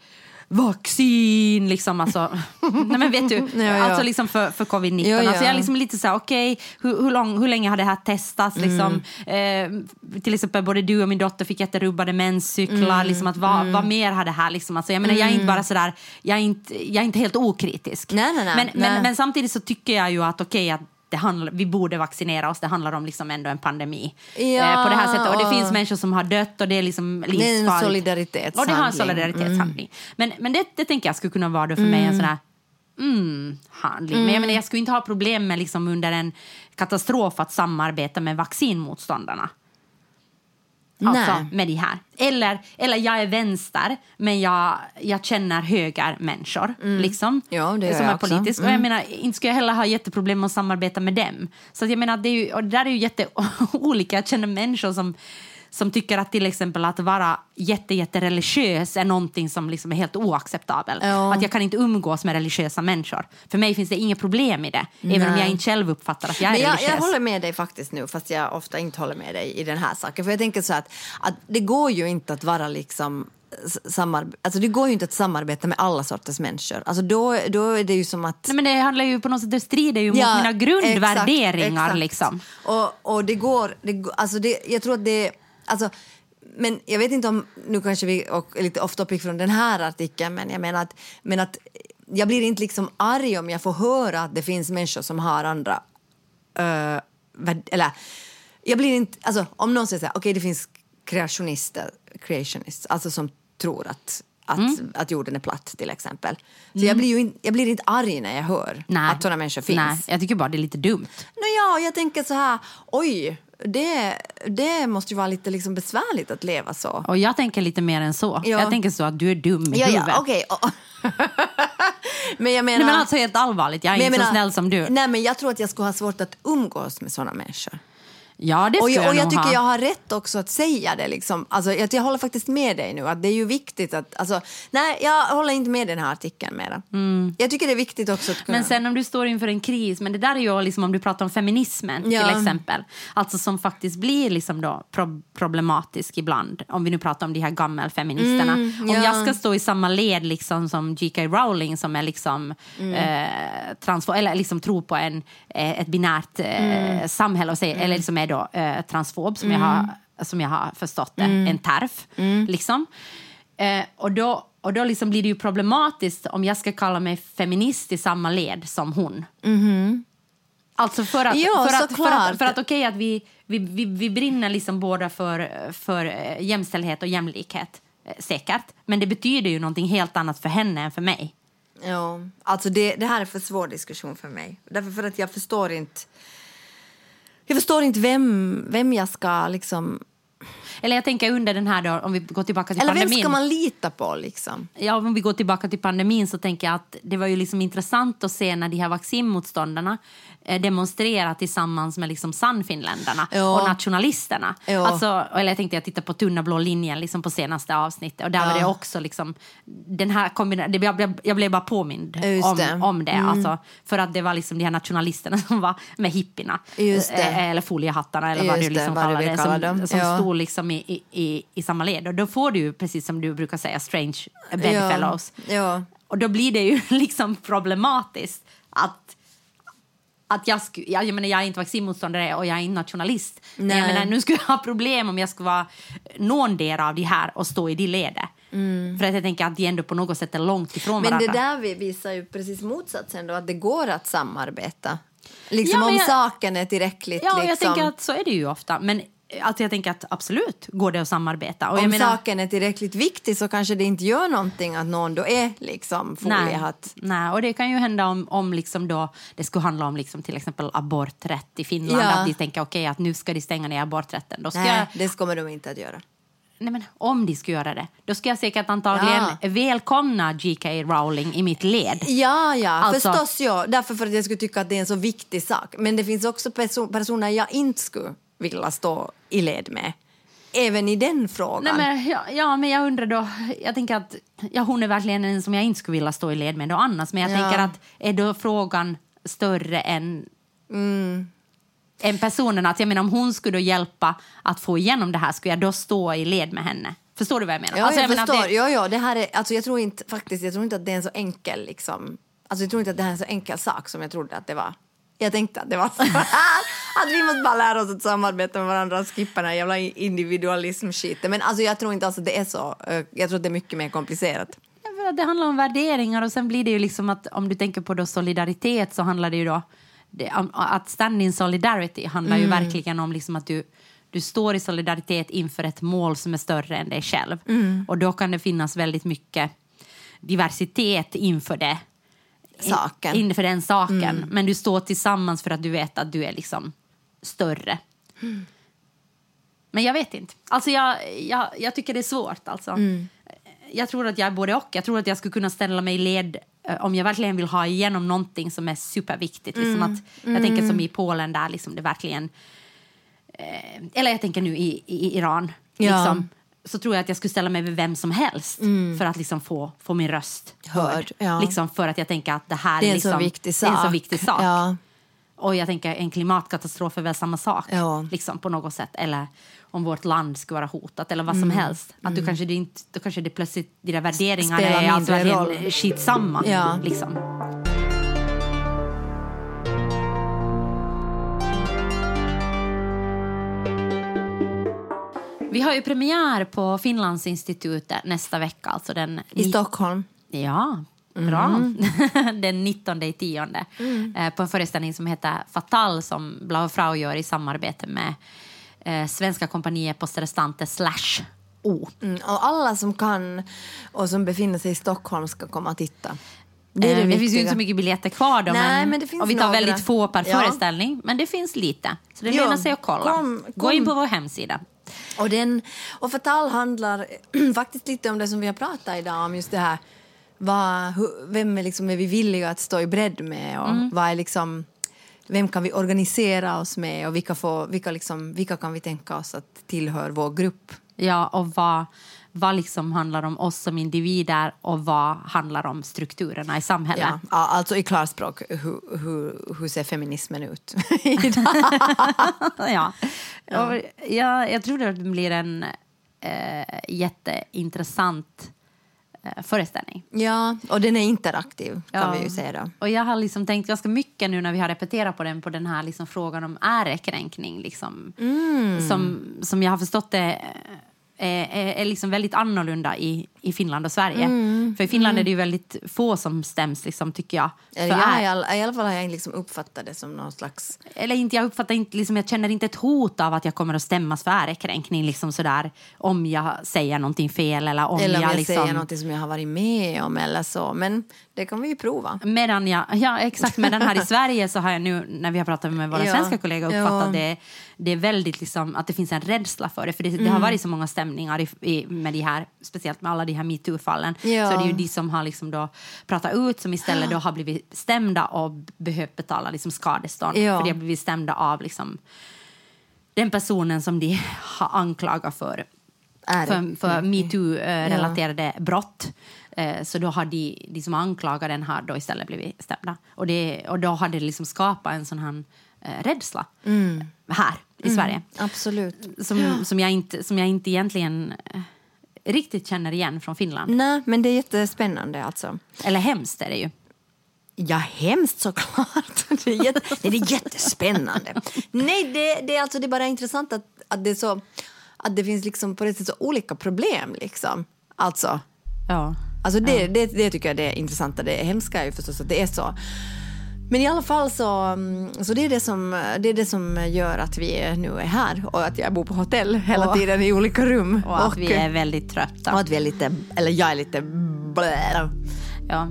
vaccin liksom alltså, *laughs* nej men vet du, Ja, ja. alltså liksom för, för covid-19. Ja. Alltså jag är liksom lite såhär, okej, hur, hur, lång, hur länge har det här testats liksom? Mm. Eh, till exempel både du och min dotter fick jätterubbade menscyklar, Mm. liksom att vad, vad mer har det här liksom? Alltså jag menar jag är inte bara sådär, jag är inte, jag är inte helt okritisk. Nej, nej, nej. Men, men, men samtidigt så tycker jag ju att okej att det handlar, vi borde vaccinera oss, det handlar om liksom ändå en pandemi. Ja. Eh, på det här sättet. Och det finns människor som har dött och det är liksom Det är en livsfarligt. solidaritetshandling. Och det har en solidaritetshandling. Men, men det, det tänker jag skulle kunna vara då för mig en sån här mm, handling. Men jag menar jag skulle inte ha problem med liksom under en katastrof att samarbeta med vaccinmotståndarna. Alltså med de här. Eller, eller jag är vänster, men jag, jag känner högermänniskor. Liksom, Mm. Ja, det gör som är också. Mm. politisk. Och jag menar, inte skulle jag heller ha jätteproblem att samarbeta med dem. Så jag menar, det, är ju, och det där är ju jätteolika. *laughs* Jag känner människor som, som tycker att till exempel att vara jätte, jätte religiös är någonting som liksom är helt oacceptabelt. Ja. Att jag kan inte umgås med religiösa människor. För mig finns det inget problem i det. Även om Nej. jag inte själv uppfattar att jag är Men jag, religiös. jag håller med dig faktiskt nu, fast jag ofta inte håller med dig i den här saken. För jag tänker så att, att det går ju inte att vara liksom samarbete, alltså det går ju inte att samarbeta med alla sorters människor. Alltså då, då är det ju som att... Nej, men det handlar ju på något sätt, det strider ju mot Ja, mina grundvärderingar. exakt, exakt. Liksom. Och, och det går, det, alltså det, jag tror att det, alltså, men jag vet inte om, nu kanske vi och är lite off topic från den här artikeln, men jag menar att, men att jag blir inte liksom arg om jag får höra att det finns människor som har andra, uh, eller jag blir inte, alltså om någon säger så här, okej det finns kreationister, creationists, alltså som tror att att, Mm. att jorden är platt till exempel. Så jag, blir ju in, jag blir inte arg när jag hör Nej. att sådana människor finns. Nej, jag tycker bara det är lite dumt. Nå ja, jag tänker så här, oj, det, det måste ju vara lite liksom besvärligt att leva så. Och jag tänker lite mer än så. Ja. Jag tänker så att du är dum i Ja, huvudet. ja, okej. *laughs* men jag menar... Nej, men alltså helt allvarligt, jag är men inte jag så menar- snäll som du. Nej, men jag tror att jag skulle ha svårt att umgås med såna människor. Ja, det Och jag, och jag tycker ha. jag har rätt också att säga det. Liksom. Alltså, jag, jag håller faktiskt med dig nu. att Det är ju viktigt att... Alltså, nej, jag håller inte med den här artikeln mera. Jag tycker det är viktigt också att kunna... Men sen om du står inför en kris, men det där är ju liksom om du pratar om feminismen Ja. till exempel. Alltså som faktiskt blir liksom då pro- problematisk ibland. Om vi nu pratar om de här gammelfeministerna. Mm, Om ja. jag ska stå i samma led liksom som J.K. Rowling som är liksom Mm. eh, transfo- eller liksom tror på en, eh, ett binärt eh, Mm. samhälle och säger, eller liksom är då eh, transfob som, jag har, som jag har förstått det, Mm. en terf. Liksom. Eh, och då, och då liksom blir det ju problematiskt om jag ska kalla mig feminist i samma led som hon. Alltså för att, Ja, för att, för att, för att okej att vi, vi, vi, vi brinner liksom båda för, för eh, jämställdhet och jämlikhet, eh, säkert. Men det betyder ju någonting helt annat för henne än för mig. Ja, alltså det, det här är för svår diskussion för mig. Därför för att jag förstår inte... Jag förstår inte vem, vem jag ska liksom... Eller jag tänker under den här då, om vi går tillbaka till Eller vem pandemin. ska man lita på liksom? Ja, om vi går tillbaka till pandemin så tänker jag att det var ju liksom intressant att se när de här vaccinmotståndarna demonstrera tillsammans med liksom Sannfinländarna Ja. och nationalisterna. Ja. Alltså, eller jag tänkte jag titta på Tunna blå linjen liksom på senaste avsnittet och där var det också liksom den här kombinationen, jag, blev- jag blev bara påmind om det. det, om det alltså, för att det var liksom de här nationalisterna *laughs* som var med hippierna det. Eh, eller foliehattarna eller vad Just du det, liksom du kallar det, kalla som, dem. som Ja. stod liksom i, i, i, i samma led. Och då får du precis som du brukar säga, strange Ja. bedfellows. Ja. Och då blir det ju *laughs* liksom problematiskt att att jag, sku, jag, jag menar jag är inte vaccinmotståndare och jag är inte nationalist. Men jag Nej. menar, nu skulle jag ha problem om jag skulle vara någon del av de här och stå i det ledet. För att jag tänker att de ändå på något sätt är långt ifrån Men det varandra. där vi- visar ju precis motsatsen då, att det går att samarbeta. Liksom Ja, men om jag- saken är tillräckligt Ja, liksom... jag tänker att så är det ju ofta. Men alltså, jag tänker att absolut går det att samarbeta. Och om menar, saken är tillräckligt viktig så kanske det inte gör någonting att någon då är liksom Nej, foliehatt. nej, och det kan ju hända om, om liksom då, det skulle handla om liksom till exempel aborträtt i Finland. Ja. Att de tänker okej att nu ska de stänga ner aborträtten. Då ska Nej, jag, det kommer de inte att göra. nej men om de skulle göra det, då ska jag säkert antagligen Ja. välkomna J.K. Rowling i mitt led. Ja, ja, Alltså- förstås. Ja. Därför för att jag skulle tycka att det är en så viktig sak. Men det finns också perso- personer jag inte skulle vilja stå i led med. Även i den frågan. Nej, men, ja, ja, men jag undrar då, jag tänker att ja, hon är verkligen en som jag inte skulle vilja stå i led med då annars. Men jag Ja. tänker att är då frågan större än än personen. Att jag menar, om hon skulle hjälpa att få igenom det här, skulle jag då stå i led med henne? Förstår du vad jag menar? Ja, Alltså, jag, menar att förstår. det- Ja, ja, det här är, alltså, jag tror inte faktiskt, jag tror inte att det är en så enkel liksom. Alltså, jag tror inte att det här är en så enkel sak som jag trodde att det var. Jag tänkte att det var så här, att vi måste bara lära oss att samarbeta med varandra och skippa den här jävla individualism-skiten. Men alltså, jag tror inte alltså att det är så. Eh, Jag tror att det är mycket mer komplicerat. Det handlar om värderingar och sen blir det ju liksom att om du tänker på då solidaritet så handlar det ju då det, att stand in solidarity handlar ju verkligen om liksom att du, du står i solidaritet inför ett mål som är större än dig själv. Och då kan det finnas väldigt mycket diversitet inför det. Saken. Inför den saken. Men du står tillsammans för att du vet att du är liksom större. Men jag vet inte. Alltså jag, jag, jag tycker det är svårt. Alltså. Jag tror att jag är både och. Jag tror att jag skulle kunna ställa mig i led eh, om jag verkligen vill ha igenom någonting som är superviktigt. Liksom att, jag tänker som i Polen där liksom det verkligen... Eh, eller jag tänker nu i, i Iran. Ja. Liksom, så tror jag att jag skulle ställa mig vid vem som helst för att liksom få, få min röst Hörd, ja. Liksom för att jag tänker att det här Det är en liksom, så viktig en så sak. viktig sak. Ja. Och jag tänker en klimatkatastrof är väl samma sak. Ja. Liksom, på något sätt. Eller om vårt land skulle vara hotat eller vad som Mm. helst. Att du kanske det inte, då kanske det plötsligt, de där värderingarna Spelar är alltså skitsamma. Ja. Liksom. Vi har ju premiär på Finlandsinstitutet nästa vecka. Alltså den I Stockholm. Ja, bra. Mm. *laughs* Den 19 i tionde. Eh, på en föreställning som heter Fatal som Blau Frau gör i samarbete med eh, Svenska kompaniet Poste Restante slash O. Mm, och alla som kan och som befinner sig i Stockholm ska komma och titta. Det, är det, Eh, det finns ju inte så mycket biljetter kvar då, Nej, men finns och vi tar några. väldigt få per Ja. föreställning. Men det finns lite, så det lönar sig att kolla. kom- Gå in kom. på vår hemsida. Och, den, och Fatal handlar *clears throat* faktiskt lite om det som vi har pratat idag om just det här vad, vem är, liksom, är vi villiga att stå i bredd med och Mm. vad är liksom, vem kan vi organisera oss med och vilka, får, vilka, liksom, vilka kan vi tänka oss att tillhör vår grupp. Ja, och vad, vad liksom handlar om oss som individer och vad handlar om strukturerna i samhället. Ja, ja, alltså i klarspråk, hur, hur, hur ser feminismen ut? *laughs* *laughs* ja. Och jag, jag tror att det blir en eh, jätteintressant eh, föreställning. ja, och den är interaktiv kan Ja. vi ju säga då. Och jag har liksom tänkt ganska mycket nu när vi har repeterat på den på den här liksom frågan om ärekränkning. Liksom, Mm. som, som jag har förstått det är, är, liksom väldigt annorlunda i, i Finland och Sverige. För i Finland är det ju väldigt få som stäms, liksom, tycker jag. För jag, i, alla, I alla fall har jag liksom uppfattat det som någon slags... eller inte, jag uppfattar inte, liksom, jag känner inte ett hot av att jag kommer att stämmas för ärekränkning liksom sådär, om jag säger någonting fel eller om eller om jag, jag liksom... säger något som jag har varit med om eller så. Men det kan vi ju prova. Medan jag, ja exakt, medan här i *laughs* Sverige så har jag nu när vi har pratat med våra Ja. svenska kollegor uppfattat Ja. det, det är väldigt liksom, att det finns en rädsla för det. För det, det Mm. har varit så många stämningar i, i, med de här, speciellt med alla de här metoo-fallen. Ja. Så det är ju de som har liksom då pratat ut som istället då har blivit stämda och behövt betala liksom skadestånd. Ja. För de har blivit stämda av liksom, den personen som de har anklagat för Är för, för metoo-relaterade brott. Eh, Så då har de, de som anklagar den har då istället blivit stämda. Och, det, och då har det liksom skapat en sån här eh, rädsla här i Sverige. Absolut. Som, som, jag inte, som jag inte egentligen eh, riktigt känner igen från Finland. Nej, men det är jättespännande alltså. Eller hemskt är det ju. Ja, hemskt såklart. *laughs* Det är, jätte, nej, det är jättespännande. Nej, det, det, är alltså, det är bara intressant att, att, det, så, att det finns liksom på det sättet så olika problem. Liksom. Alltså, Ja. alltså det, det, det tycker jag det är intressanta. Det hemska är ju förstås att det är så. Men i alla fall så, mm, så det, är det, som, det är det som gör att vi nu är här och att jag bor på hotell hela Och- tiden i olika rum. Och att vi är väldigt trötta. och att vi är lite, eller jag är lite blä. Ja.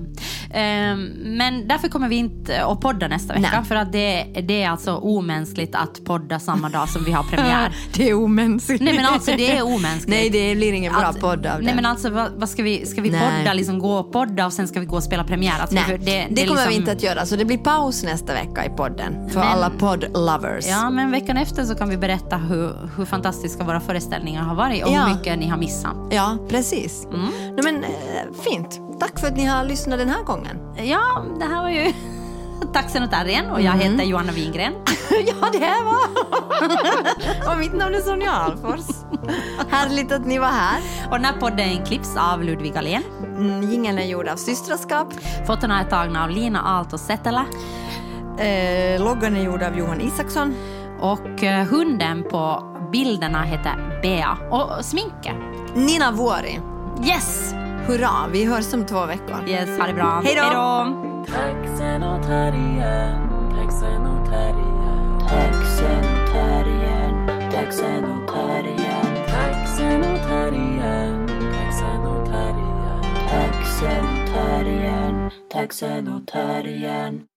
Ehm, men därför kommer vi inte att podda nästa vecka. Nej. För att det, det är alltså omänskligt att podda samma dag som vi har premiär. *laughs* Det är omänskligt. Nej men alltså det är omänskligt. Nej, det blir ingen bra Att- podd av det. Nej men alltså vad, vad ska vi, ska vi Nej. podda, liksom gå och podda och sen ska vi gå och spela premiär? Alltså, Nej, för det, det, kommer liksom- vi inte att göra. Så det blir paus nästa vecka i podden för Men- alla podd-lovers. Ja men veckan efter så kan vi berätta hur, hur fantastiska våra föreställningar har varit och Ja. hur mycket ni har missat. Ja, precis. Mm. Nej, men, eh, fint. Tack för att ni har lyssnat den här gången. Ja, det här var ju *laughs* Taxen och Terriern och jag Mm. heter Johanna Wingren. *laughs* ja, det här var... *laughs* och mitt namn är Sonja Alfors. Härligt att ni var här. Och den här podden klipps av Ludvig Alén. Mm, Jingeln är gjord av systraskap. Fotona är tagna av Lina Aalto Setälä. Eh, loggan är gjord av Johan Isaksson. Och eh, hunden på bilderna heter Bea. Och sminket. Nina Vuori. Yes! Hurra, vi hörs om två veckor. Yes, ha det bra. Hej då. Taxen och terriern, taxen och terriern, Taxen och terriern, taxen och terriern, taxen och terriern, taxen och terriern. taxen och terriern, taxen och terriern.